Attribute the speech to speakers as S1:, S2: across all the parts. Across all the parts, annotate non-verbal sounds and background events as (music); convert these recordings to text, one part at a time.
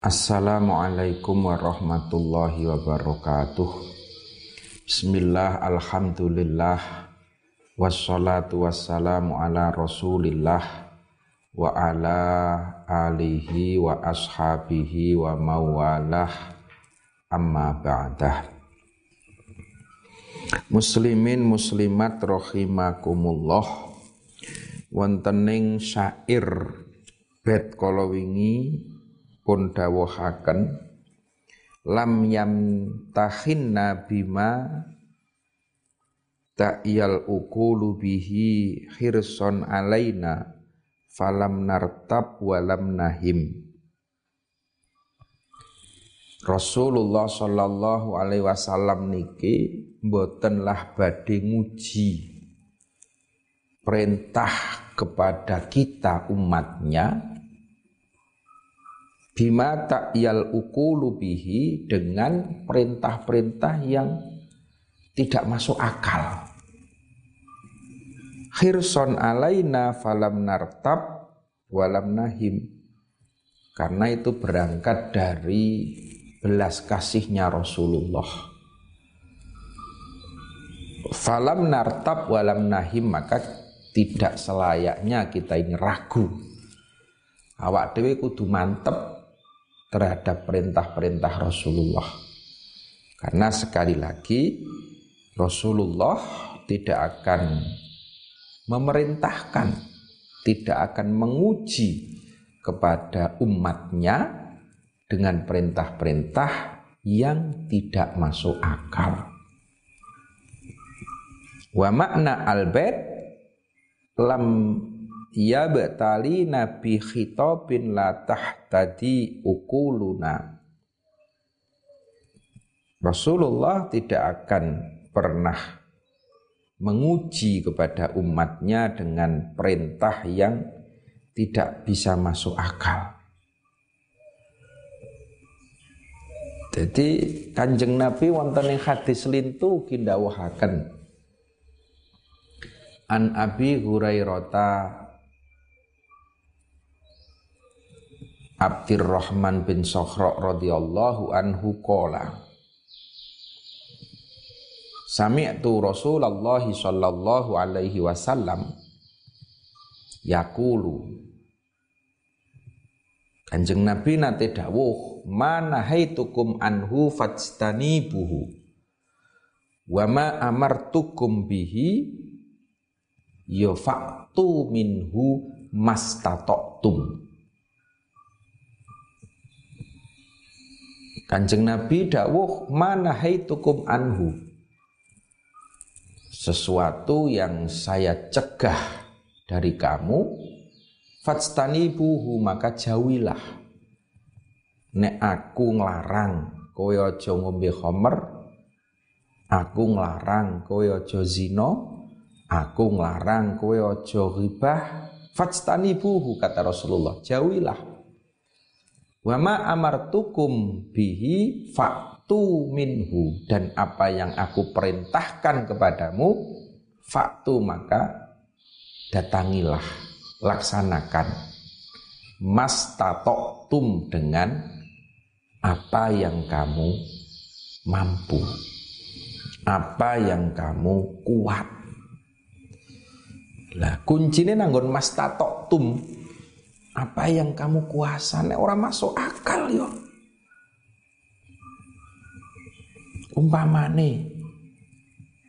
S1: Assalamualaikum warahmatullahi wabarakatuh. Bismillah, Alhamdulillah Wassalatu wassalamu ala rasulillah Wa ala alihi wa ashabihi wa mawalah. Amma ba'dah Muslimin muslimat rahimakumullah. Wontening syair Bet kolowingi pun dawuhaken lam yam tahinna bima ta'yal ukulu bihi khirson alaina falam nartab walam nahim. Rasulullah sallallahu alaihi wasallam niki mbotenlah badhe nguji perintah kepada kita umatnya bima ta'yal ukulu bihi dengan perintah-perintah yang tidak masuk akal. Khirson alaina falam nartab walam nahim. Karena itu berangkat dari belas kasihnya Rasulullah. Falam nartab walam nahim maka tidak selayaknya kita ini ragu. Awak dewi kudu mantep terhadap perintah-perintah Rasulullah. Karena sekali lagi Rasulullah tidak akan memerintahkan, tidak akan menguji kepada umatnya dengan perintah-perintah yang tidak masuk akal. Wa makna al-bait lam Ya betali nabi khitabin la tahtadi ukuluna. Rasulullah tidak akan pernah menguji kepada umatnya dengan perintah yang tidak bisa masuk akal. Jadi kanjeng Nabi wonten ing hadis lintu kindawuhaken an Abi Hurairah Abdurrahman bin Sokhra radhiyallahu anhu qala Sami'tu Rasulullah sallallahu alaihi wasallam yaqulu Kanjeng Nabi nate dawuh mana haitukum anhu fajtanibuhu wa ma amartukum bihi ya fa'tu minhu mastata'tum Kanjeng Nabi dawuh mana haitukum anhu. Sesuatu yang saya cegah dari kamu, buhu maka jauhilah. Nek aku nglarang kowe aja ngombe aku nglarang kowe aja zina, aku nglarang kowe aja ghibah, buhu kata Rasulullah, jauhilah. Wa ma amartukum bihi faktu minhu. Dan apa yang aku perintahkan kepadamu faktu maka datangilah laksanakan. Mas tum dengan apa yang kamu mampu. Apa yang kamu kuat. Lah kuncinya nanggon mas tum apa yang kamu kuasa? Nek orang masuk akal yo. Umpamane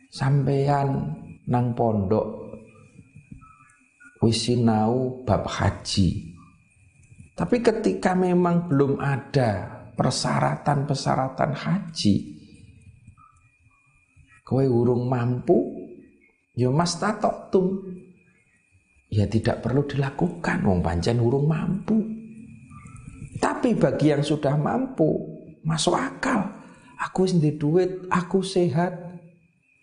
S1: sampeyan nang pondok wis sinau bab haji. Tapi ketika memang belum ada persyaratan-persyaratan haji kowe urung mampu yo mas tatok tum ya tidak perlu dilakukan wong pancen urung mampu. Tapi bagi yang sudah mampu masuk akal. Aku sendiri duit aku sehat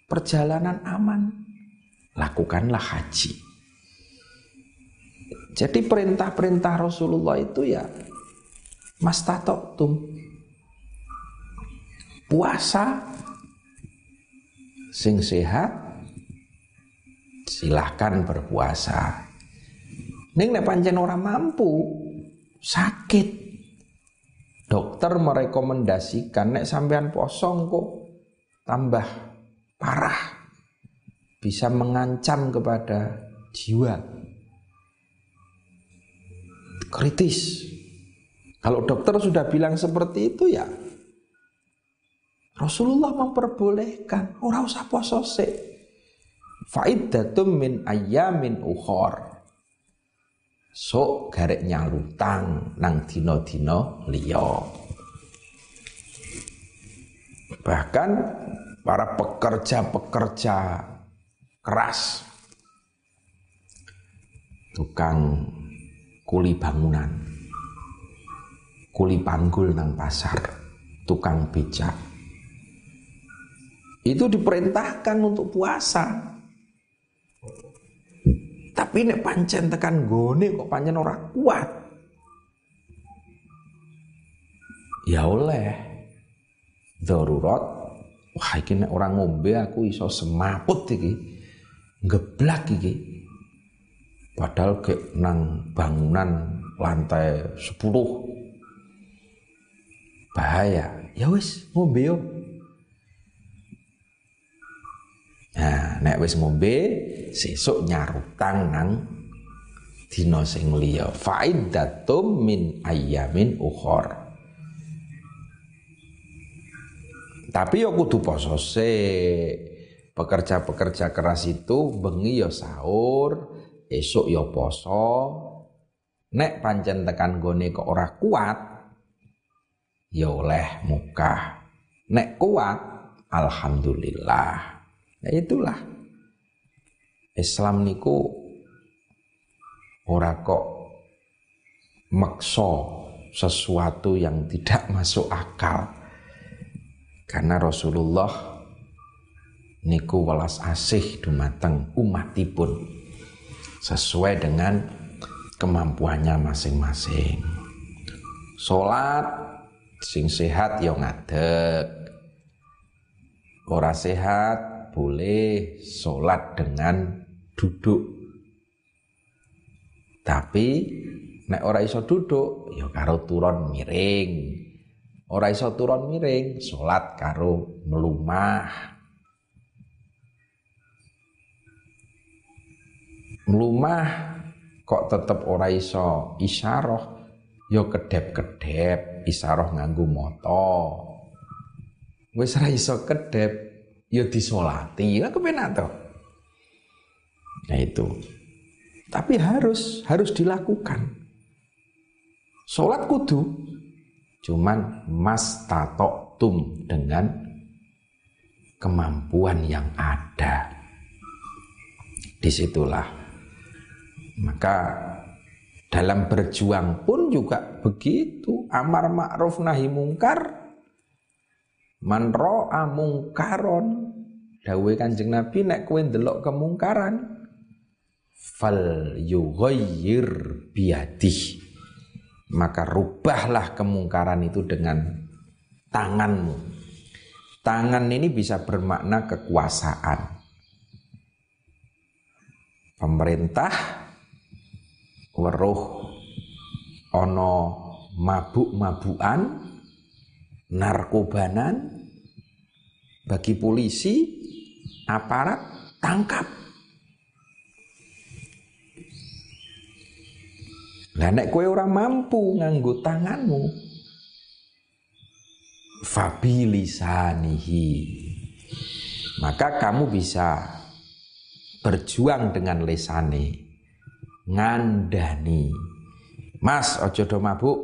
S1: perjalanan aman. Lakukanlah haji. Jadi perintah-perintah Rasulullah itu ya mas tum puasa sing sehat silahkan berpuasa. Ning nek pancen ora mampu, sakit. dokter merekomendasikan nek sampean posong kok tambah parah bisa mengancam kepada jiwa kritis kalau dokter sudah bilang seperti itu ya Rasulullah memperbolehkan orang usah poso sik faidatum min ayamin ukhor sok garek nyalutang nang dino-dino liya. Bahkan para pekerja-pekerja keras tukang kuli bangunan kuli panggul nang pasar tukang becak. Itu diperintahkan untuk puasa tapi nek pancen tekan gone kok pancen ora kuat. Ya oleh. Darurat. Wah iki nek orang ngombe aku iso semaput iki. Ngeblak iki. Padahal ke nang bangunan lantai 10 bahaya. Ya wis ngombe yo. Nah, nek wis ngombe sesuk nyarutang nang dina sing liya. Faidatum min ayamin ukhor. Tapi yo kudu poso Pekerja-pekerja keras itu bengi yo sahur, esuk yo poso. Nek pancen tekan gone kok ora kuat, yo oleh muka. Nek kuat, alhamdulillah. Ya itulah. Islam niku ora kok makso sesuatu yang tidak masuk akal. Karena Rasulullah niku welas asih dumateng umatipun sesuai dengan kemampuannya masing-masing. Salat sing sehat yo ngadeg. Ora sehat boleh sholat dengan duduk. Tapi nek ora iso duduk ya karo turun miring. Ora iso turun miring, sholat karo melumah. Melumah kok tetep ora iso isyarah ya kedep-kedep isyarah nganggo mata. Wis ora iso kedep ya disolati lah kepenak toh. Nah itu. Tapi harus harus dilakukan. Sholat kudu. Cuman mas tato tum dengan kemampuan yang ada. Di situlah. Maka dalam berjuang pun juga begitu. Amar ma'ruf nahi mungkar Man ro'a mungkaron. Dawe Kanjeng Nabi nek kowe ndelok kemungkaran fal yughayyir biadih maka rubahlah kemungkaran itu dengan tanganmu. Tangan ini bisa bermakna kekuasaan. Pemerintah weruh ono mabuk-mabukan narkobanan bagi polisi aparat tangkap. Lah nek kowe ora mampu nganggo tanganmu fabilisanihi. Maka kamu bisa berjuang dengan lesane ngandani. Mas ojo do mabuk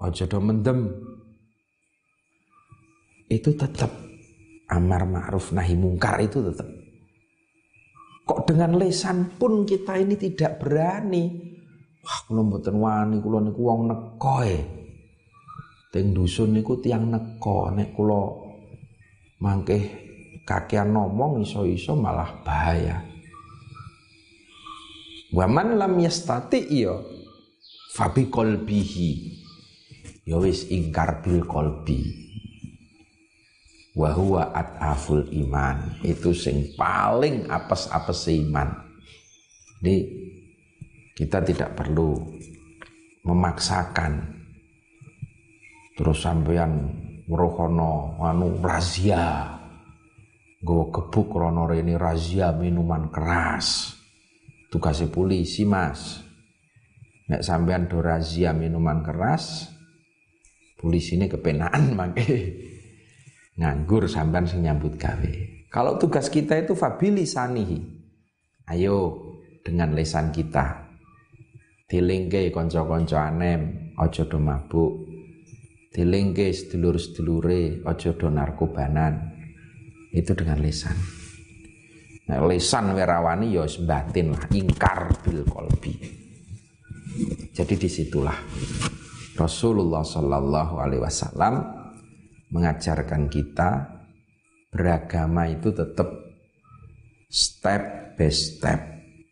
S1: ojo do mendem itu tetap amar ma'ruf nahi mungkar itu tetap. Kok dengan lesan pun kita ini tidak berani. Wah, kula mboten wani, kula niku wong neko e. Teng dusun niku tiang neko, nek kula mangke kakean ngomong iso-iso malah bahaya. Waman lam yastati iya fabi kolbihi. Ya ingkar bil kolbi Wahwa at'aful iman itu sing paling apes-apes iman jadi kita tidak perlu memaksakan Terus sampean merohono anu razia. Gue gebuk rono ini razia minuman keras. Tugasnya polisi mas. Nek sampean do razia minuman keras, polisi ini kepenaan make (laughs) nganggur sampean sing nyambut gawe. Kalau tugas kita itu fabili sanihi. Ayo dengan lesan kita. Dilingke konco-konco anem, ojo do mabuk. Dilingke sedulur-sedulure, ojo do narkobanan. Itu dengan lesan. Nah, lesan werawani ya batin lah, ingkar bil kolbi. Jadi di situlah Rasulullah Shallallahu Alaihi Wasallam mengajarkan kita beragama itu tetap step by step,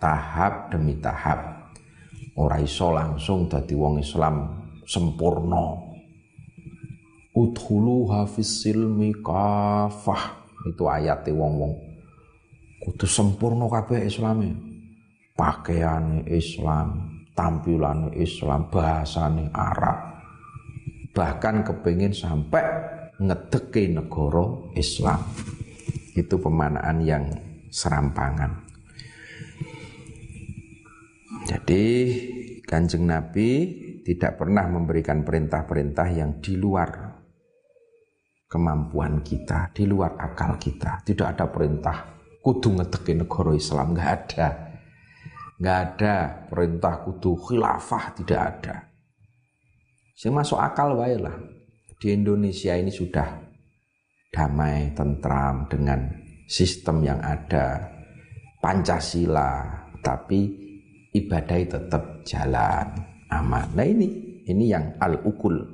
S1: tahap demi tahap. Ora iso langsung dadi wong Islam sempurna. Udhulu hafiz silmi kafah. Itu ayat wong-wong. Kudu sempurna kabeh Islame. Pakaian Islam, tampilan Islam, bahasane Arab. Bahkan kepingin sampai ngedeki negara Islam. Itu pemanaan yang serampangan. Jadi kanjeng Nabi tidak pernah memberikan perintah-perintah yang di luar kemampuan kita, di luar akal kita. Tidak ada perintah kudu ngedeki negara Islam, nggak ada nggak ada perintah kudu khilafah tidak ada. Saya masuk akal wae lah. Di Indonesia ini sudah damai, tentram dengan sistem yang ada Pancasila, tapi ibadah tetap jalan aman. Nah ini ini yang al-ukul.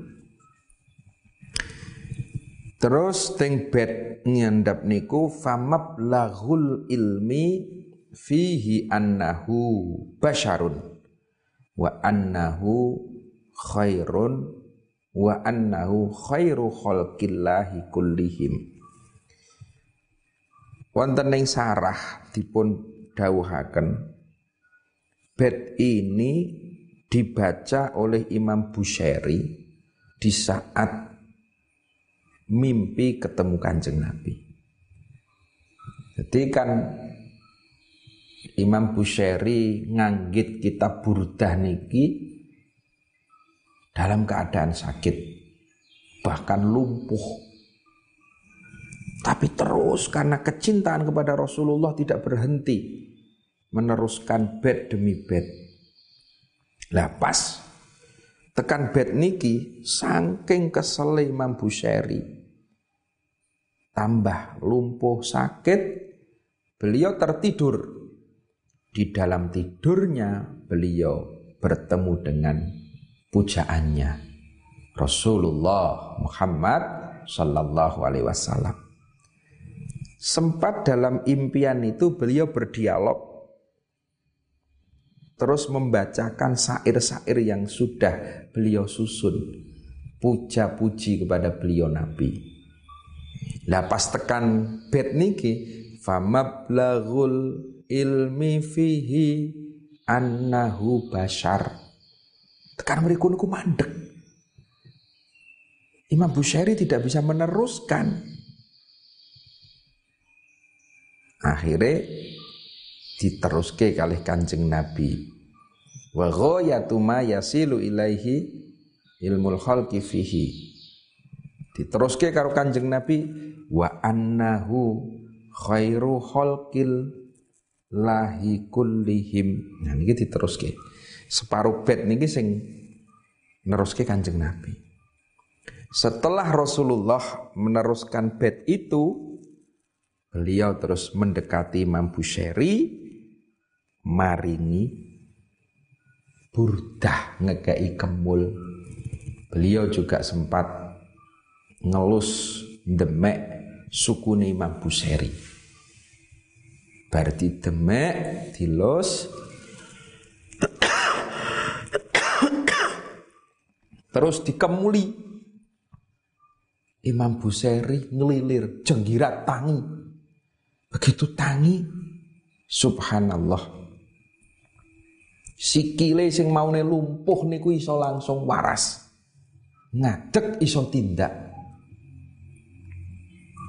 S1: Terus ting bed ngendap niku famab lahul ilmi fihi annahu basharun wa annahu khairun wa annahu khairu khalqillahi kullihim wonten ing sarah dipun dawuhaken bed ini dibaca oleh Imam Busyari di saat mimpi ketemu kanjeng Nabi. Jadi kan Imam Busyari nganggit kitab Burdah niki dalam keadaan sakit bahkan lumpuh. Tapi terus karena kecintaan kepada Rasulullah tidak berhenti meneruskan bed demi bed. Lah pas tekan bed niki saking kesel Imam Busyari tambah lumpuh sakit beliau tertidur. Di dalam tidurnya beliau bertemu dengan pujaannya Rasulullah Muhammad Sallallahu Alaihi Wasallam. Sempat dalam impian itu beliau berdialog terus membacakan sair-sair yang sudah beliau susun puja-puji kepada beliau Nabi. Lah pas tekan bed niki famablaghul ilmi fihi annahu bashar. Tekan mereka niku mandek. Imam Bushairi tidak bisa meneruskan. Akhirnya diteruske kalih Kanjeng Nabi. Wa ghayatu ma yasilu ilaihi ilmul khalqi fihi. Diteruske karo Kanjeng Nabi wa annahu khairu khalqil lahi kullihim. Nah niki diteruske. Separuh bed niki sing neruske Kanjeng Nabi. Setelah Rasulullah meneruskan bed itu, beliau terus mendekati Imam Busyari, maringi burdah ngekei kemul. Beliau juga sempat ngelus demek suku Imam Busyari. Berarti demek dilus terus dikemuli Imam Buseri ngelilir jenggirat tangi begitu tangi subhanallah sikile sing maune lumpuh niku iso langsung waras ngadek iso tindak.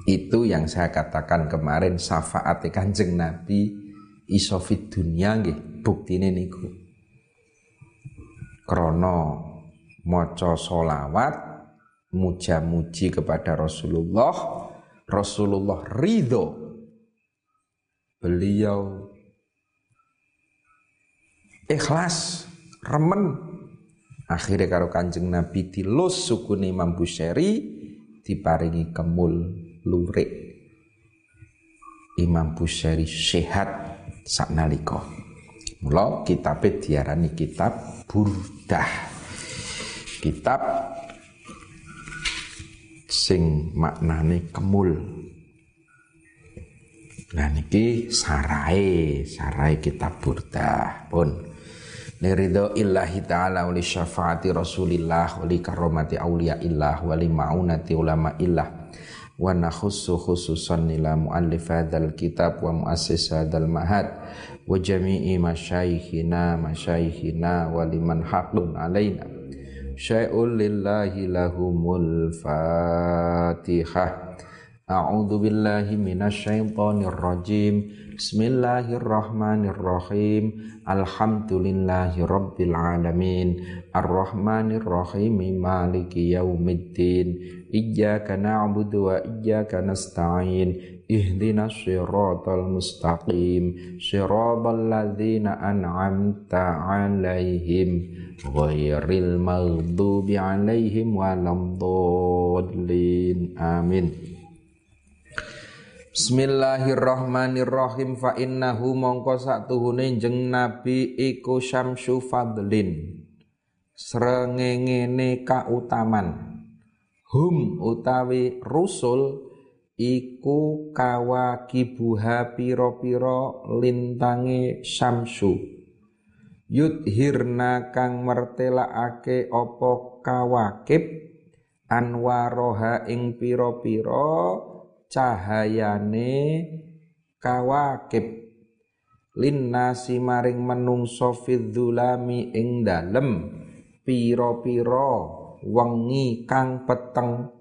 S1: Itu yang saya katakan kemarin syafaat Kanjeng Nabi iso fit dunia nggih buktine niku. Krono maca solawat muja-muji kepada Rasulullah. Rasulullah ridho. Beliau ikhlas remen. Akhirnya karo kanjeng Nabi dilus suku Imam Busyari diparingi kemul lurik. Imam Busyari sehat saknalika mula kitabe diarani kitab burdah kitab sing maknane kemul. Nah niki sarai, sarai kitab burdah pun. Liridho illahi ta'ala wali syafaati rasulillah wali karomati awliya illah wali ma'unati ulama illah. Wa nakhussu khususan nila muallif hadzal kitab wa muassis hadzal mahad. Wa jami'i masyayikhina masyayikhina wa liman haqqun alaina syai'un lillahi lahumul fatihah A'udzu billahi minasyaitonir rajim. Bismillahirrahmanirrahim. Alhamdulillahi rabbil alamin. Arrahmanir rahim. Maliki yaumiddin. Iyyaka na'budu wa iyyaka nasta'in. Ihdinas siratal mustaqim. Siratal ladzina an'amta 'alaihim ghairil maghdubi 'alaihim waladdallin. Amin. Bismillahirrahmanirrahim fa innahu mongko satuhune jeng nabi iku syamsu fadlin srengengene kautaman hum utawi rusul iku kawakibuha piro-piro lintange syamsu. Yudhirna kang mertelakake opo kawakib anwaroha ing piro-piro cahayane kawakib. Linnasi maring menungso fidzulami ing dalem pira-pira wengi kang peteng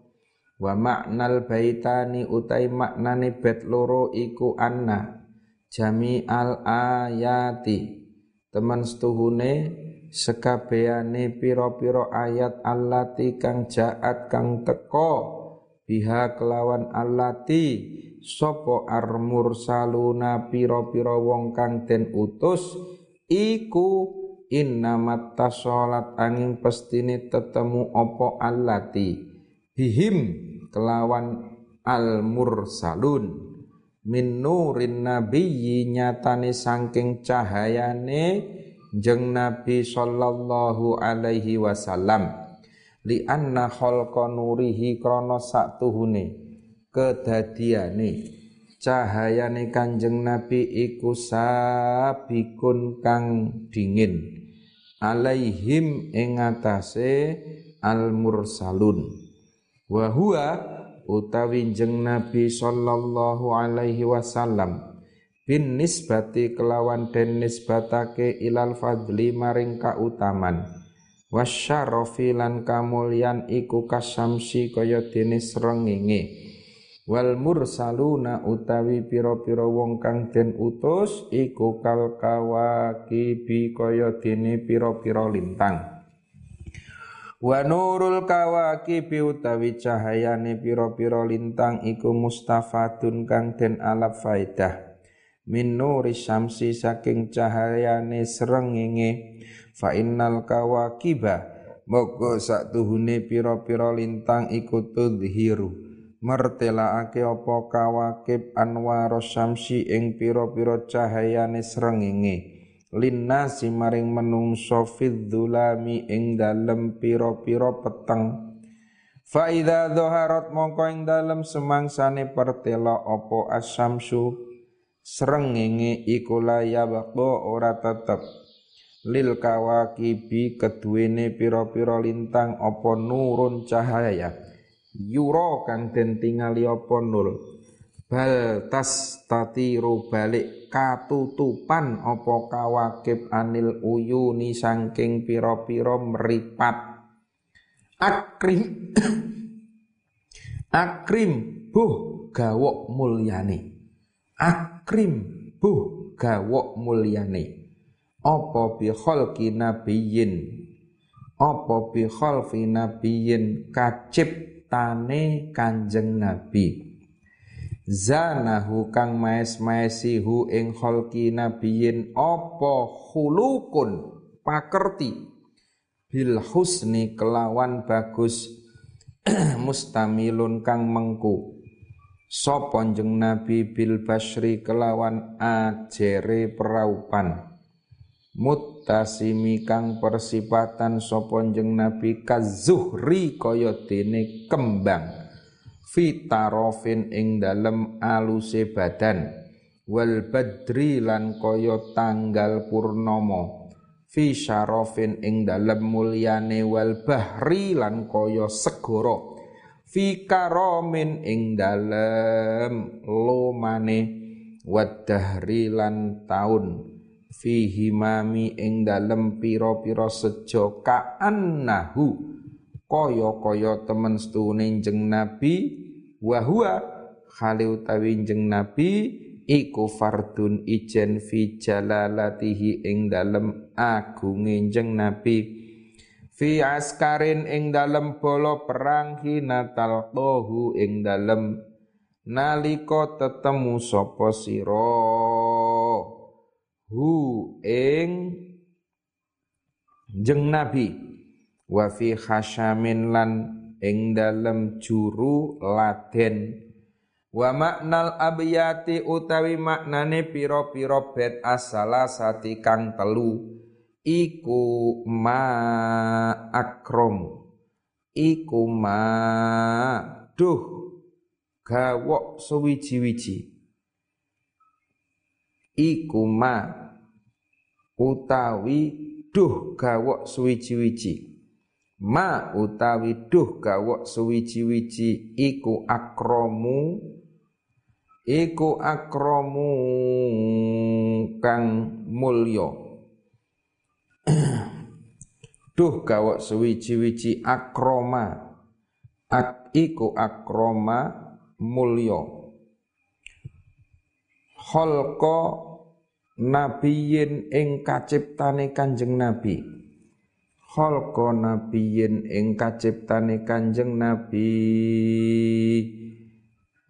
S1: wa maknal baitani utai maknane bet loro iku anna jami al ayati. Teman setuhune sekabehane pira-pira ayat allati kang jaat kang teko biha kelawan allati sopo armur saluna piro-piro wong kang den utus iku innamat tasolat angin pestini tetemu opo allati. Bihim kelawan al mursalun min nurin nabiyyi nyatane saking cahayane jeng nabi sallallahu alaihi wasallam. Li anna khalqa nurihi krana saktuhune kedadiane. Cahayane Kanjeng Nabi iku sabikun kang dingin. Alaihim ing atase al mursalun wa huwa utawi jeng Nabi sallallahu alaihi wasallam. Bin nisbati kelawan den nisbatake ilal fadli maring kautaman. Wasyarafi lan kamulyan iku kasamsi kaya dene srengenge wal mursaluna utawi pira-pira wong kang den utus iku kal kawakibi kaya dene pira-pira lintang wa nurul kawakibi utawi cahayane pira-pira lintang iku mustafadun kang den alap faidah min nuri syamsi saking cahayane srengenge fa innal kawakiba moko satuhune pira-pira lintang iku tudhiru. Mertelaake apa kawakib anwar syamsi ing pira-pira cahayane srengenge linnasi maring menungso fidzulami ing dalem pira-pira peteng. Fa idza dhaharat mongko ing dalem semangsane pertela apa asyamsu srengenge iku la ora tetep. Lil kawakibi keduwene pira-pira lintang apa nurun cahaya. Yura kang den tingali apa nur bal tas tatiru balik katutupan apa kawakib anil uyuni sangking pira-pira meripat. Akrim (coughs) akrim buh gawok mulyane. Akrim buh gawok mulyane. Apa bi khalqi nabiyyin? Apa bi khalqi nabiyyin? Kaciptane kanjeng nabi zanahu kang maes-maesi hu ing kholki nabiyin apa khulukun? Pakerti. Bil husni kelawan bagus. (clears throat) Mustamilun kang mengku. Sapa jeng nabi bil basri kelawan ajere peraupan? Mutasimi kang persipatan sapa jeng nabi kazuhri kaya dene kembang fitarofin ing dalem aluse badan. Wal badri lan kaya tanggal purnomo fi syarofin ing dalem mulyane wal bahri lan kaya segara. Fi karomin ing dalem lomane. Wadahri lan taun. Fi himami ing dalem pira-pira sejo ka'annahu. Kaya-kaya temen setune jeng Nabi wa huwa khali utawi jeng Nabi iku fardun ijen fi jalalatihi ing dalem agunge jeng Nabi. Fi askarin ing dalem bolo perang hina talqahu ing dalem nalika tetemu sapa sira? Hu ing jeng Nabi. Wa fi khasyamin lan ing dalem juru laden. Wa maknal abyati utawi maknane pira-pira bet asala sati kang telu. Iku ma akrom iku ma duh. Gawok suwiji-wiji iku ma utawi duh gawok suwiji-wiji ma utawi duh gawok suwiji-wiji iku akromu iku akromu kang mulya. (clears throat) Duh gawok suwiji-wiji akroma ak iku akroma mulya. Khalqa nabiyin ing kaciptane kanjeng nabi khalqa nabiyyin ing kaciptane Kanjeng Nabi.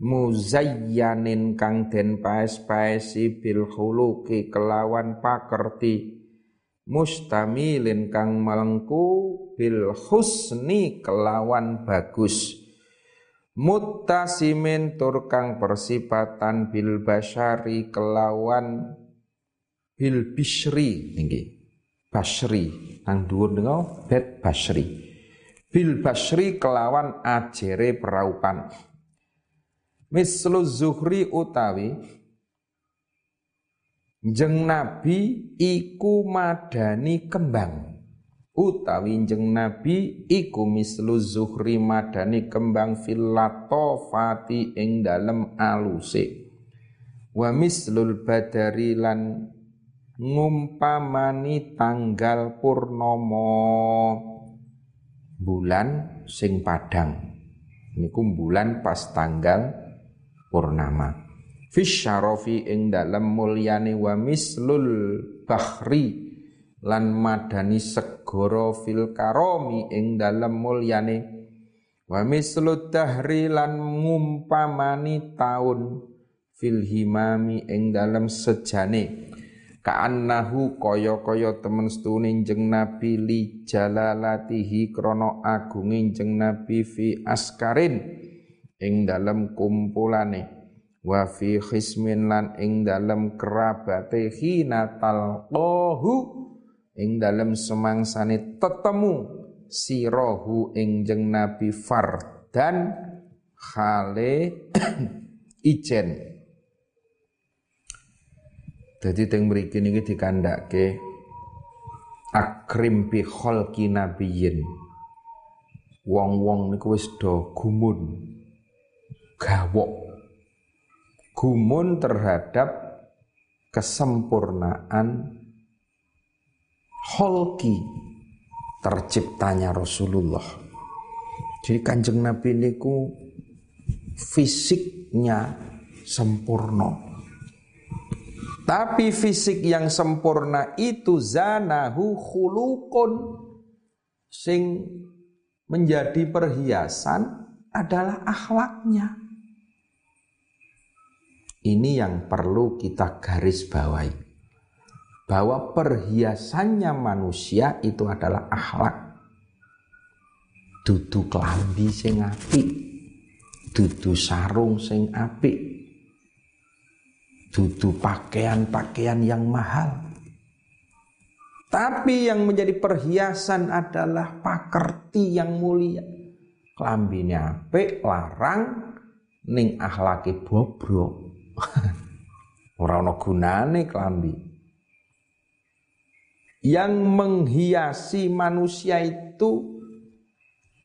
S1: Muzayyanin kang den paes-paesi bil khuluqi kelawan pakerti. Mustamilin kang melengku bil husni kelawan bagus. Muttasimin tur kang persipatan bil basyari kelawan bil bisri nggih Basri nang dhuwur niku bet Basri bil Basri kelawan ajere peraupan mislu zuhri utawi jeng nabi iku madani kembang. Utawi jeng nabi iku mislu zuhri madani kembang filato fati ing dalem aluse. Wa mislul badari lan ngumpamani tanggal purnomo bulan sing padang. Niku bulan pas tanggal purnama. Fisyarofi ing dalam mulyane wa mislul bahri lan madani segoro fil karomi ing dalam mulyane. Wa mislud dahri lan ngumpamani taun fil himami ing dalam sejane ka'annahu kaya-kaya temen setune jeng nabi li jalalatihi krana agunge jeng nabi fi askarin ing dalem kumpulane wa fi khismin lan ing dalem kerabate hina talqahu ing dalem semangsane tetemu sirohu ing jeng nabi fardan khale (coughs) ijen jadi teng mriki niki dikandhake akrim bi khalqi nabiyyin. Wong-wong niku wis do gumun. Gawok. Gumun terhadap kesempurnaan kholki terciptanya Rasulullah Jadi kanjeng Nabi niku fisiknya sempurna. Tapi fisik yang sempurna itu zanahu khulukun sing menjadi perhiasan adalah akhlaknya. Ini yang perlu kita garis bawahi. Bahwa perhiasannya manusia itu adalah akhlak. Dudu klambi sing apik, dudu sarung sing apik, dudu pakaian-pakaian yang mahal. Tapi yang menjadi perhiasan adalah pakerti yang mulia. Kelambine apik, larang ning akhlaki bobrok. (laughs) Ora ana gunane klambi. Yang menghiasi manusia itu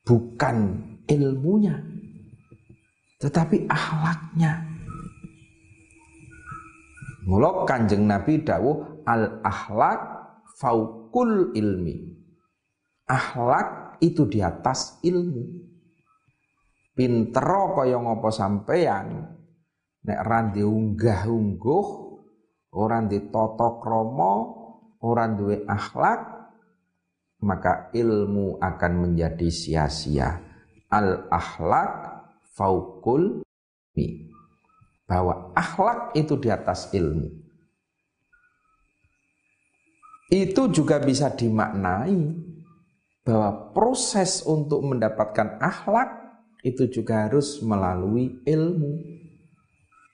S1: bukan ilmunya, tetapi akhlaknya. Mula Kanjeng Nabi dawuh al akhlak faukul ilmi. Akhlak itu di atas ilmu. Pintero kaya ngapa sampeyan nek ora diunggah-ungguh, ora ditata krama, ora duwe akhlak, maka ilmu akan menjadi sia-sia. Al akhlak faukul ilmi bahwa akhlak itu di atas ilmu. Itu juga bisa dimaknai bahwa proses untuk mendapatkan akhlak itu juga harus melalui ilmu.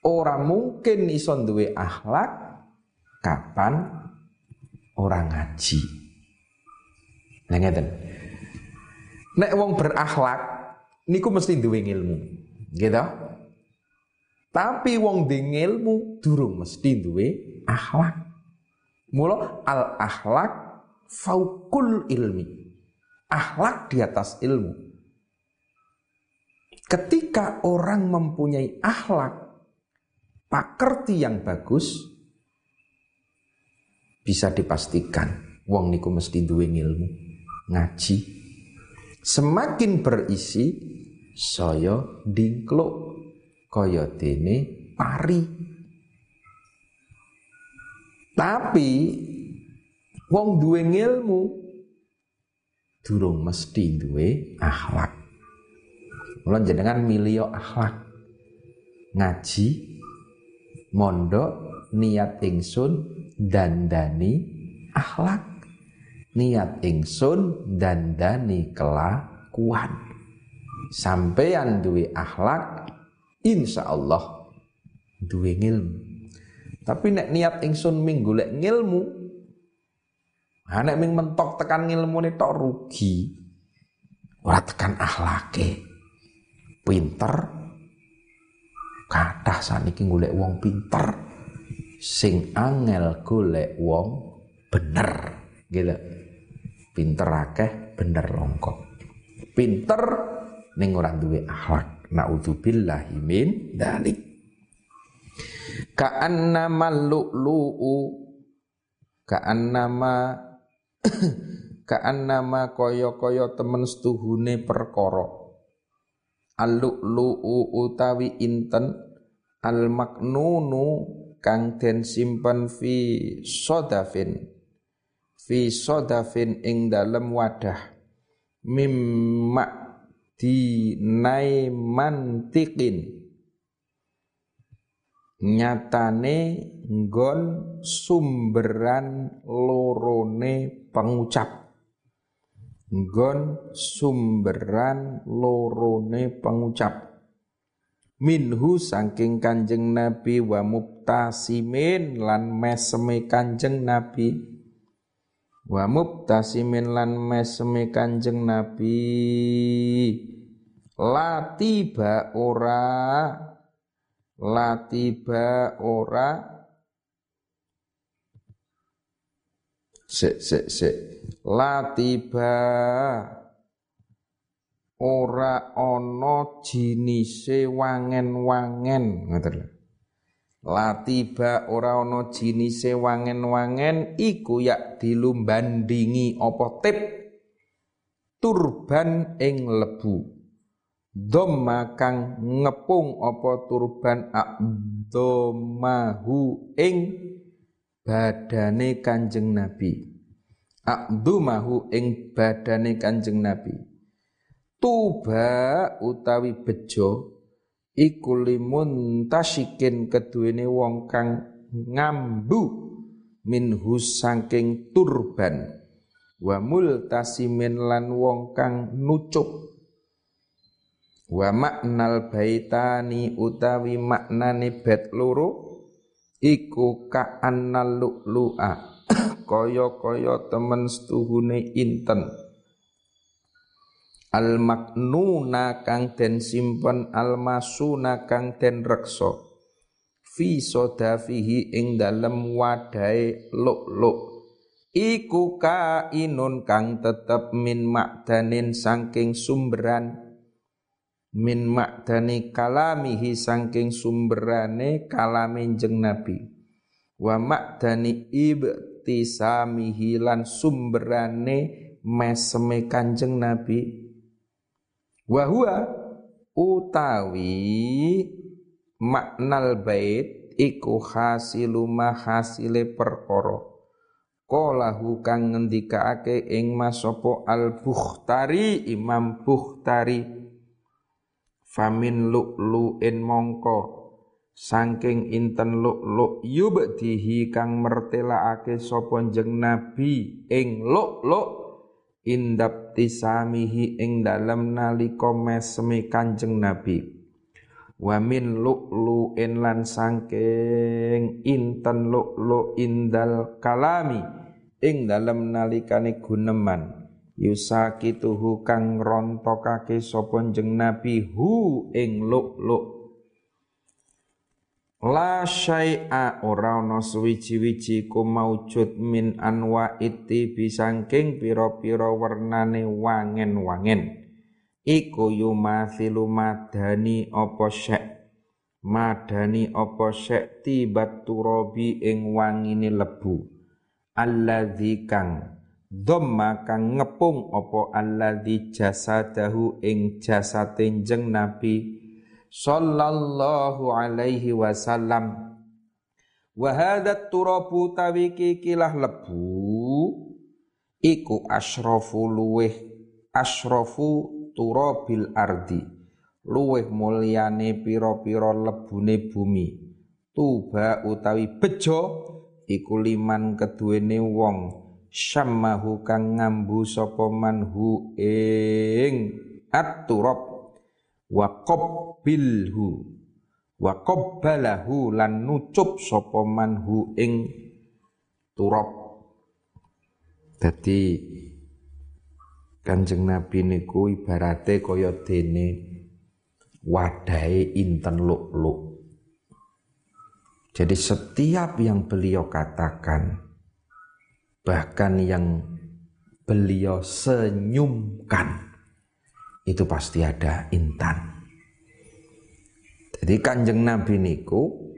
S1: Orang mungkin iso duwe akhlak kapan orang ngaji. Nah ngeten. Nek wong berakhlak niku mesti duwe ilmu. Gitu? Tapi wong di ilmu durung mesti duwe akhlak. Mula al akhlak faukul ilmi. Akhlak di atas ilmu. Ketika orang mempunyai akhlak, pakerti yang bagus, bisa dipastikan wong niku mesti duwe ilmu, ngaji. Semakin berisi, saya dingkluk kaya dene pari. Tapi wong duwe ilmu durung mesti duwe akhlak. Mula jenengan milio akhlak. Ngaji, mondok, niat ingsun dandani akhlak. Niat ingsun dandani kelakuan. Sampeyan duwe akhlak insya Allah duwe ilmu. Tapi nek niat ingsun ming golek ngilmu, ha ming mentok tekan ngilmune tok rugi. Ora tekan akhlake. Pinter kathah saniki golek wong pinter sing angel golek wong bener gitu pinter akeh bener longkok pinter ning ora duwe akhlak Naudzubillahi min dalik. Ka'annama lu'lu'u. Ka'annama (coughs) Ka'annama koyo-koyo temen setuhune perkara. Al-lu'lu'u utawi inten. Al-maknunu kang den simpen fi sodafin. Fi sodafin ing dalem wadah. Mimma dinai mantikin nyatane nggon sumberan lorone pengucap. Nggon sumberan lorone pengucap. Minhu saking kanjeng nabi wa mubtasimin lan meseme kanjeng nabi wa mubtasimin lan meseme kanjeng nabi. Latiba ora. Latiba ora. Se se se latiba ora ana jinise wangen-wangen. Ngoten Latiba ora ana jinise wangen-wangen iku yak dilumbandingi apa tip? Turban ing lebu. Dhamma kang ngepung apa turban abdomahu ing badane Kanjeng Nabi. Abdomahu ing badane Kanjeng Nabi. Tuba utawi bejo iku limun tasikin keduwene wong kang ngambu minhus saking turban. Wa multasimin lan wong kang nucuk wa maknal baitani utawi maknane bet loro iku ka annal lu'lu'a. (coughs) Kaya-kaya temen setuhune inten al maknuna kang den simpen al masuna kang den reksa. Fi sodafihi ing dalem wadahe lu'lu' iku kainun kang tetep min makdanin saking sumberan. Min makdani kalamihi saking sumberane kalame jeng nabi. Wa makdani ibtisamihi lan sumberane meseme kanjeng nabi wa huwa utawi maknal bait iku hasilu hasile perkara. Qalahu kang ngendikaake ing masopo Al-Bukhtari Imam Bukhtari. Famin lu'lu'in mongko. Sangking inten lu'lu' yubdihi kang mertelaake sapa jeng Nabi ing lu'lu' indap tisamihi ing dalem nalika mesemi Kanjeng Nabi. Wa min lu'lu'in lan sangking inten lu'lu' indal kalami ing dalem nalikane guneman. Yusakituhu kang rontokake sapa jeng nabi hu ing luk-luk La syai'a ora ana suwiji-wiji ku maujud min anwa iti bisangking pira-pira wernane wangen-wangen. Iku yumathilu madani apa syek? Madani apa syek tibat turabi ing wangine lebu? Alladzi kang dhamma kang ngepung apa alladzi jasadahu ing jasate Nabi sallallahu alaihi wasallam. Wa hadha turabu tawiki kilah lebu iku asyrafu luweh asyrafu turabil ardi. Luweh mulyane pira-pira lebune bumi. Tuba utawi bejo iku liman keduwene wong. Syammahu kang ngambu sapa manhu ing at-turab. Wa qabbilhu wa qabbalahu lan nucup sapa manhu ing turab. Dadi Kanjeng Nabi niku ibarate kaya dene wadahe inten luk-luk. Jadi setiap yang beliau katakan, bahkan yang beliau senyumkan, itu pasti ada intan. Jadi kanjeng Nabi niku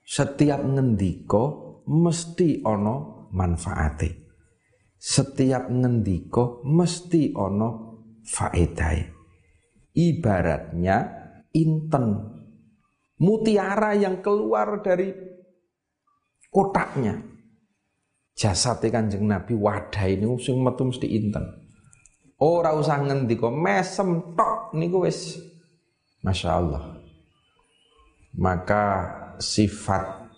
S1: setiap ngendiko mesti ono manfaate. Setiap ngendiko mesti ono faedai. Ibaratnya inten mutiara yang keluar dari kotaknya. Jasad Kanjeng Nabi wadah ini sing metu mesti inten. Ora usah ngendika mesem tok niku wis Masya Allah. Maka sifat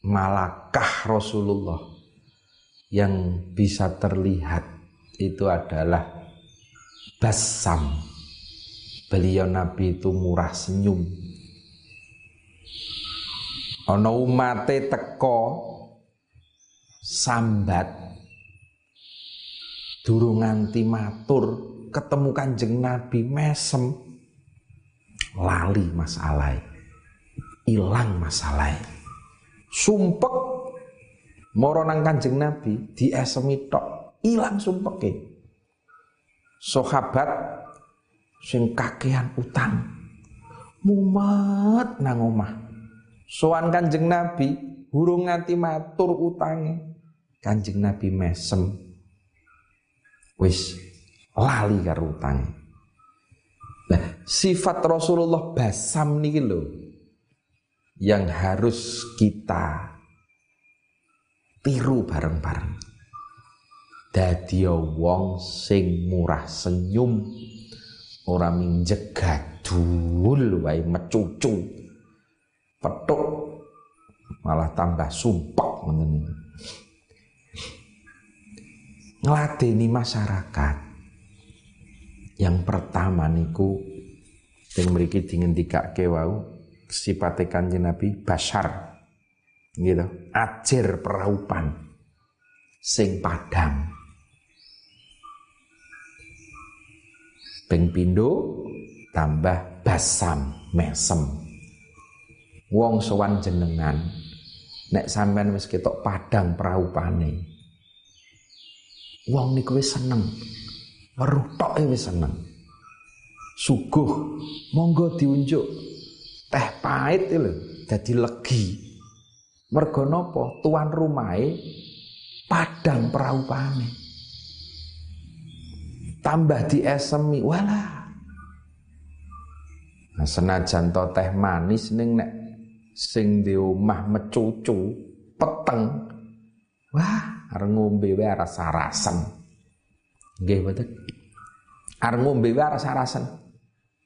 S1: malakah Rasulullah yang bisa terlihat itu adalah basam. Beliau Nabi itu murah senyum ana umate teko sambat durung matur ketemu Kanjeng Nabi mesem lali masalah ilang masalah sumpek. Moro nang Kanjeng Nabi diesemi tok. Ilang sumpeke. Sahabat sing kakean utang. Mumet nang omah. Soan kanjeng Nabi, hurung nganti matur utange. Kanjeng Nabi mesem. Wis lali karo utange. Nah, sifat Rasulullah basam nih lho yang harus kita tiru bareng-bareng. Dadi wong sing murah senyum, ora minjegadul wae mecucu. Petuk malah tambah sumpek ngoten Ngladeni masyarakat. Yang pertama niku yang mriki dingendikake wau sipate Kanjeng Nabi Bashar. Gitu, ajar peraupan sing padang. Ping pindho tambah basam mesem. Wong sowan jenengan nek sampean wis ketok padang praupane. Wong niku wis seneng. Weruh tok wis seneng. Suguh monggo diunjuk teh pahit lho dadi legi. Mergo napa? Tuan rumahe padang praupane tambah di esemi wala nah, senajan to teh manis ning nek sing di omah mecucu peteng wah arep ngombe wae rasa-rasen nggih mboten arep ngombe wae rasa-rasen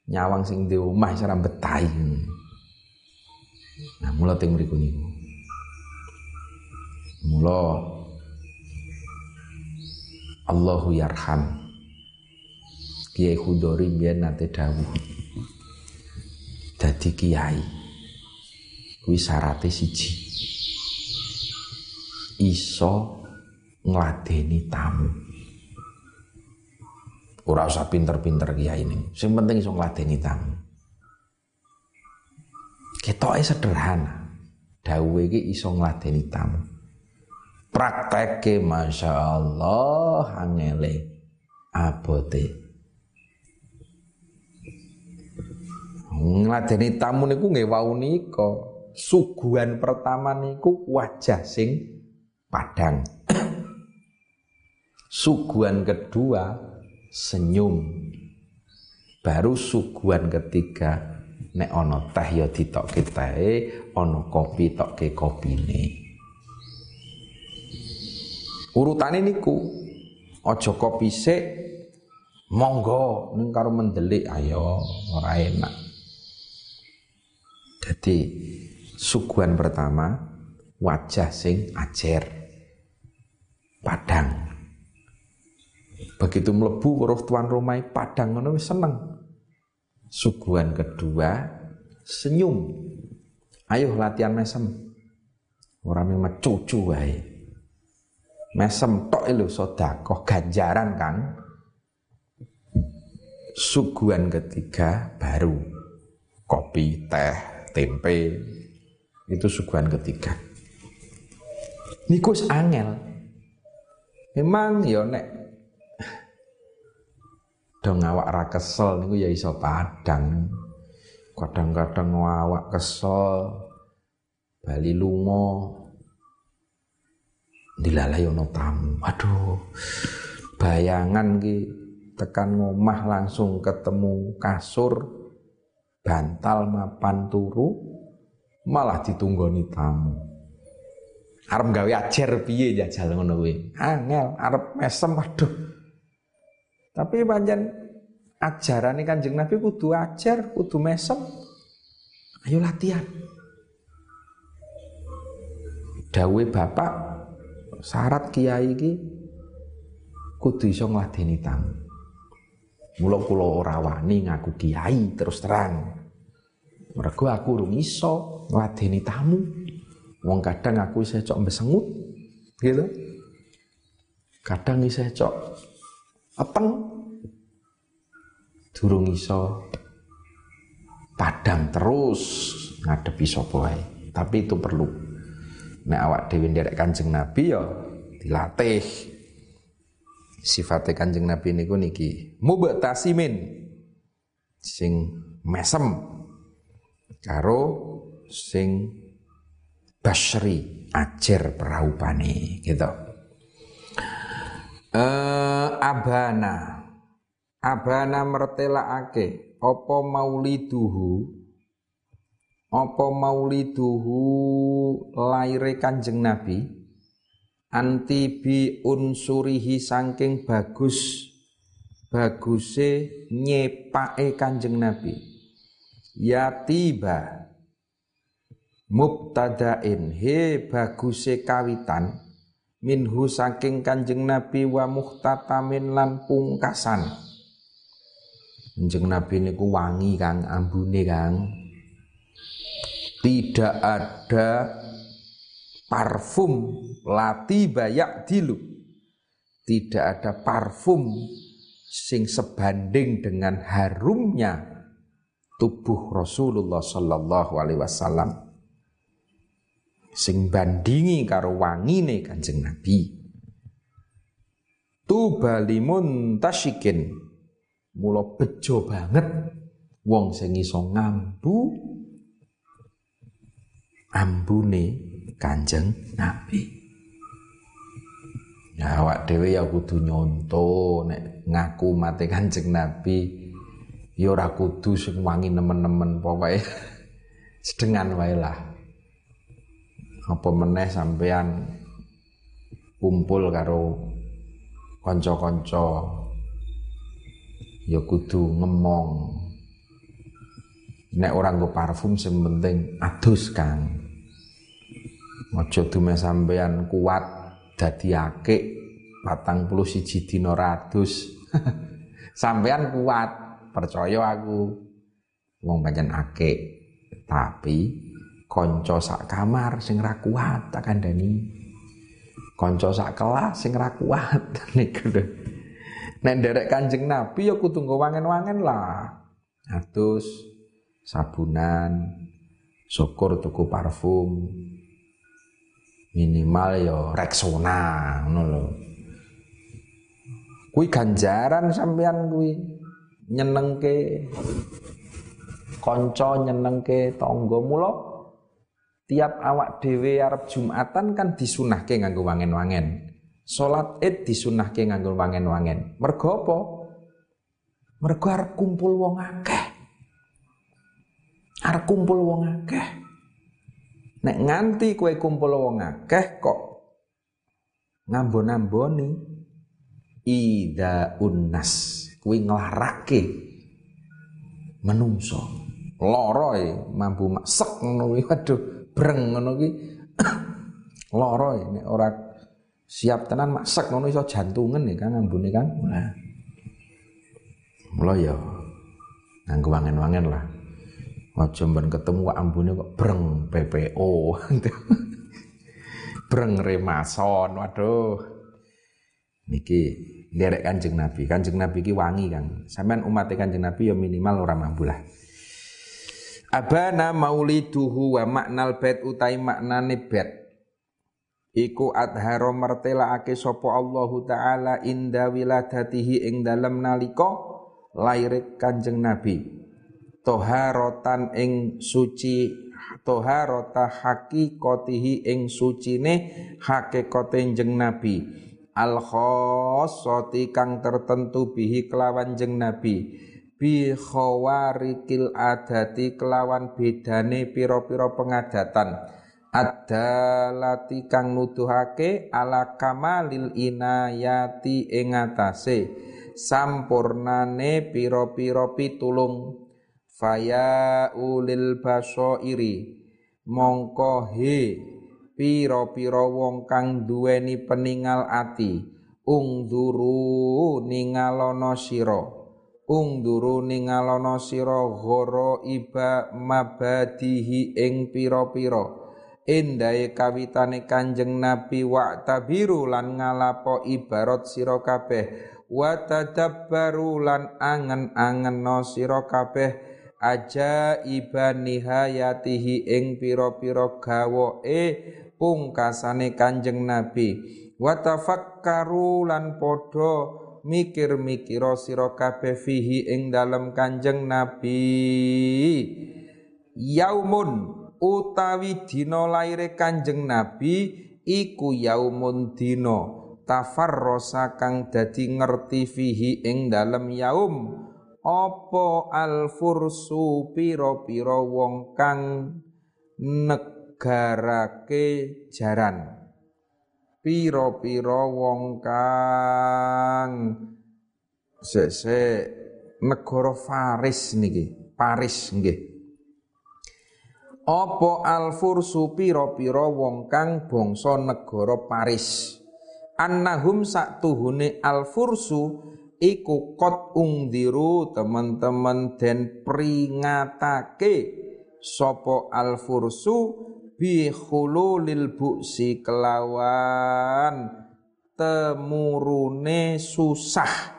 S1: nyawang sing di omah ora betahi nah mula teng mriku niku mula Allahu yarham Kiai Khudori biar nate dawuh. Dadi kiai kuwi syarate siji. Iso ngladeni tamu. Ora usah pinter-pinter kiai ini. Sing penting iso ngladeni tamu. Ketoke sederhana. Dawuhe iki iso ngladeni tamu. Prakteke Masya Allah angele abote ngladeni tamu niku nggih wau nika suguhan pertama niku wajah sing padang (coughs) suguhan kedua senyum. Baru suguhan ketiga nek ana teh ya ditokke tehe ana kopi tokke kopine. Urutane niku aja kopi sik monggo ning karo mendelik ayo ora enak. Jadi suguhan pertama wajah sing ajer padang. Begitu melebu weruh tuan rumah padang ngono seneng. Suguhan kedua senyum. Ayo latihan mesem. Orang memang cucu wae. Mesem tok lho sedekah ganjaran kan. Suguhan ketiga baru kopi, teh, tempe itu suguhan ketiga nikus angel memang ya nek dong awak ra kesel niku ya iso padang. Kadang-kadang awak kesel bali lunga dilalai ono tamu. Aduh bayangan ki tekan ngomah langsung ketemu kasur bantal mapan turu malah ditunggoni tamu. Arep gawe ajar piye jajal ngono kuwi? Angel arep mesem aduh. Tapi panjen ajaran Kanjeng Nabi kudu ajar kudu mesem ayo latihan dawe bapak syarat kiai iki kudu iso ngladeni tamu Mula kula ora ngaku kiai terus terang. Mergo aku urung iso ngladeni tamu. Wong kadang aku isih cok mbesengut gitu. Kadang isih cok apeng. Durung iso padang terus ngadepi sapa wae. Tapi itu perlu. Nek awak dhewe nderek Kanjeng Nabi ya dilatih Sifatnya Kanjeng Nabi niku niki mubtasimin sing mesem karo sing basri ajar peraupane gitu. Uh, abana abana mertelaake apa mauliduhu? Apa mauliduhu laire Kanjeng Nabi? Anti bi unsurihi saking bagus baguse nyepake Kanjeng Nabi. Ya tiba mubtadain he baguse kawitan minhu saking Kanjeng Nabi wa muhtatamin lan pungkasan Kanjeng Nabi niku wangi Kang. Ambune Kang. Tidak ada parfum lati bayak dilu. Tidak ada parfum sing sebanding dengan harumnya tubuh Rasulullah sallallahu alaihi wasallam. Sing bandingi karo wangine Kanjeng Nabi. Tubalimun tasyikin mula bejo banget wong sing iso ngambu ambune Kanjeng Nabi. Ya awak dhewe ya kudu nyonto nek ngaku mate Kanjeng Nabi ya ora kudu sing wangi nemen-nemen pokoke (laughs) sedengan wae lah. Apa meneh sampean kumpul karo kanca-kanca ya kudu ngemong nek orang nggo parfum sing penting adus Kang Aja dume sampean kuat dadi akik patang puluh siji dina ratus. (laughs) sampean kuat, percaya aku. Wong pancen akik. Tapi kanca sak kamar sing ra kuat tak kandhani. Kanca sak kelas sing ra kuat (laughs) niku. Nek nderek Kanjeng Nabi ya kudu wangen-wangen lah. Atus sabunan, syukur tuku parfum, minimal ya Rexona ngono lho. Kuwi ganjaran sampean kuwi nyenengke kanca nyenengke tangga mula tiap awak dhewe arep Jumatan kan disunahke nganggo wangen-wangen. Salat Id disunahke nganggo wangen-wangen. Mergo apa? Mergo arep kumpul wong akeh. Arep kumpul wong akeh. Nek nganti kue kumpul wong akeh kok ngambon-amboni ida unnas kuwi nglarake menungso lara e mampu maksek ngono waduh breng ngono kuwi (coughs) lara e nek ora siap tenan maksek ngono iso jantungan ya kan ngambune kan nah mula ya nganggo wangen-wangen lah Aja ben ketemu ambune kok breng PPO. (laughs) breng remason. Waduh. Niki derek Kanjeng Nabi. Kanjeng Nabi ki wangi, Kang. Sampean umat Kanjeng Nabi ya minimal ora mampu lah. Abana mauliduhu wa maknal bait utai maknane bait. Iku adharo mertelaake sapa Allah taala inda wiladatihi ing dalem nalika lair Kanjeng Nabi. Toharotan ing suci toharota hakikotihi ing sucine hakikote jeng nabi. Al khossoti kang tertentu bihi kelawan jeng nabi. Bi khawarikil adati kelawan bedane piro-piro pengadatan adalati kang nuduhake ala kamalil inayati ing atase. Sampurnane piro-piro pitulung. Faya ulil basoiri. Mongko he piro-piro wong kang duweni peningal ati. Ungduru ningalono sira. Ungduru ningalono sira ghara iba mabadihi ing piro-piro endahe kawitane Kanjeng Nabi wa tabiru lan ngalapo ibarat sira kabeh. Wa tadabbaru lan angen-angen no sira kabeh. Aja iba nihayatihi ing pira-pira gawoe pungkasane Kanjeng Nabi. Wa tafakkaru lan padha mikir-mikira sira kabeh fihi ing dalem Kanjeng Nabi. Yaumun utawi dina laire Kanjeng Nabi iku yaumun dina tafarrosa kang dadi ngerti fihi ing dalem yaum. Apa alfursu pira-pira wong kang negarake jaran? Pira-pira wong kang sese negara Faris niki Paris nggih apa alfursu pira-pira wong kang bangsa negara Paris? Annahum saktuhune alfursu iku kot ungdiru teman-teman dan peringatake sopo alfursu bi khululil buksi kelawan temurune susah.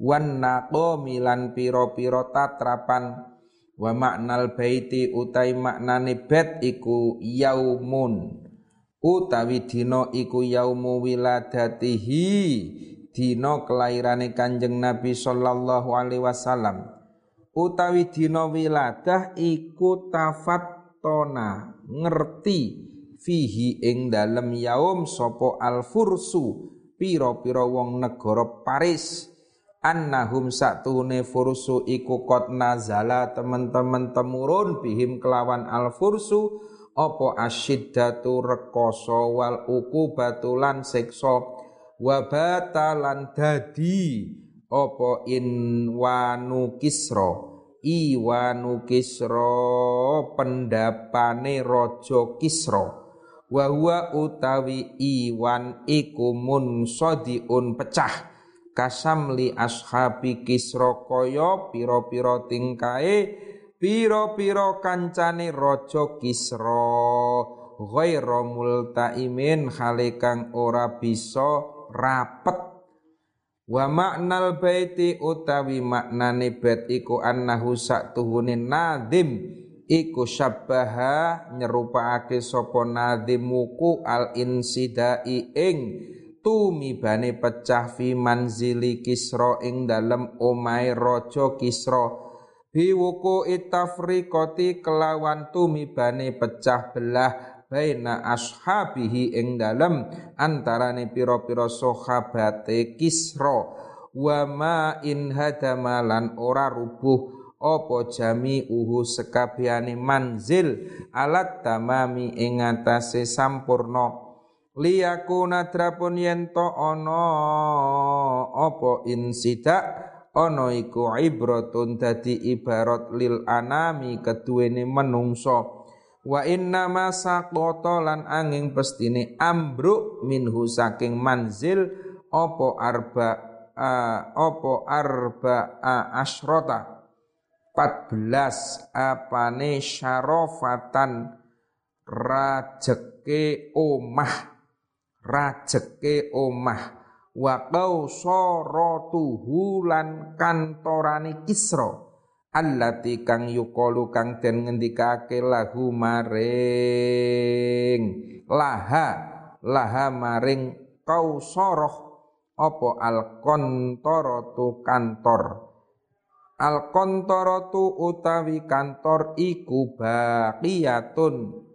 S1: Wan milan piro-piro tatrapan wa maknal baiti utai maknane bet iku yaumun. Utawi dina iku yaumu wiladatihi dina kelairane Kanjeng Nabi sallallahu alaihi wasallam. Utawi dina wiladah iku tafattona ngerti fihi ing dalem yaum sapa alfursu pira-pira wong negara Paris annahum satune fursu iku kot nazala teman-teman temurun bihim kelawan alfursu apa asyiddatu rekoso wal ukubatulan sekso wabatalan dadi apa inwanu kisra. Iwanu kisra pendapane raja kisra. Wa huwa utawi iwan iku munsadiun pecah kasamli ashabi kisra kaya pira-pira tingkae pira-pira kancane raja kisra. Ghairu multaimin hale kang ora bisa rapet. Wa maknal baiti utawi maknane bait iku annahu saktuhune nadim iku syabbaha nyerupakake sapa nadimuku al insidai ing tumibane pecah fi manzili kisra ing dalem omahe raja kisra. Biwuku itafriqati kelawan tumibane pecah belah baina ashabihi ing dalem antarane pira-pira sahabate Kisra. Wa ma in hadamalan ora rubuh apa jami uhu sekabehane manzil alat tamami ing atase sampurna liyakuna drapun yen to ana apa insidak ana iku ibratun dadi ibarat lil anami keduwene menungso. Wa inna masa lan angin pestine ambruk minhu saking manzil opo arba uh, opo arba uh, asrota 14 apane syarofatan rajeke omah rajeke omah. Wa qausaratuhu lan kantorane kisra. Allati kang yuqalu kang den ngendikake lahu maring. Laha laha maring kausoroh apa al kontoratu kantor? Al kontoratu utawi kantor iku baqiyatun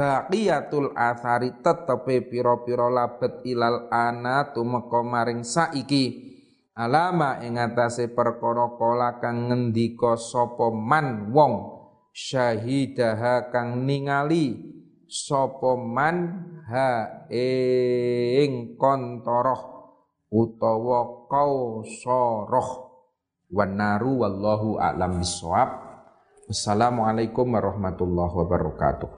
S1: baqiyatul athari tetepe pira-pira labet ilal ana tumeka maring saiki. Alama ing atase perkara kala kang ngendika sapa man wong syahidaha kang ningali sapa man ha ing kontoroh utawa kausoroh. Wanaru wallahu a'lam bissawab. Wassalamualaikum warahmatullahi wabarakatuh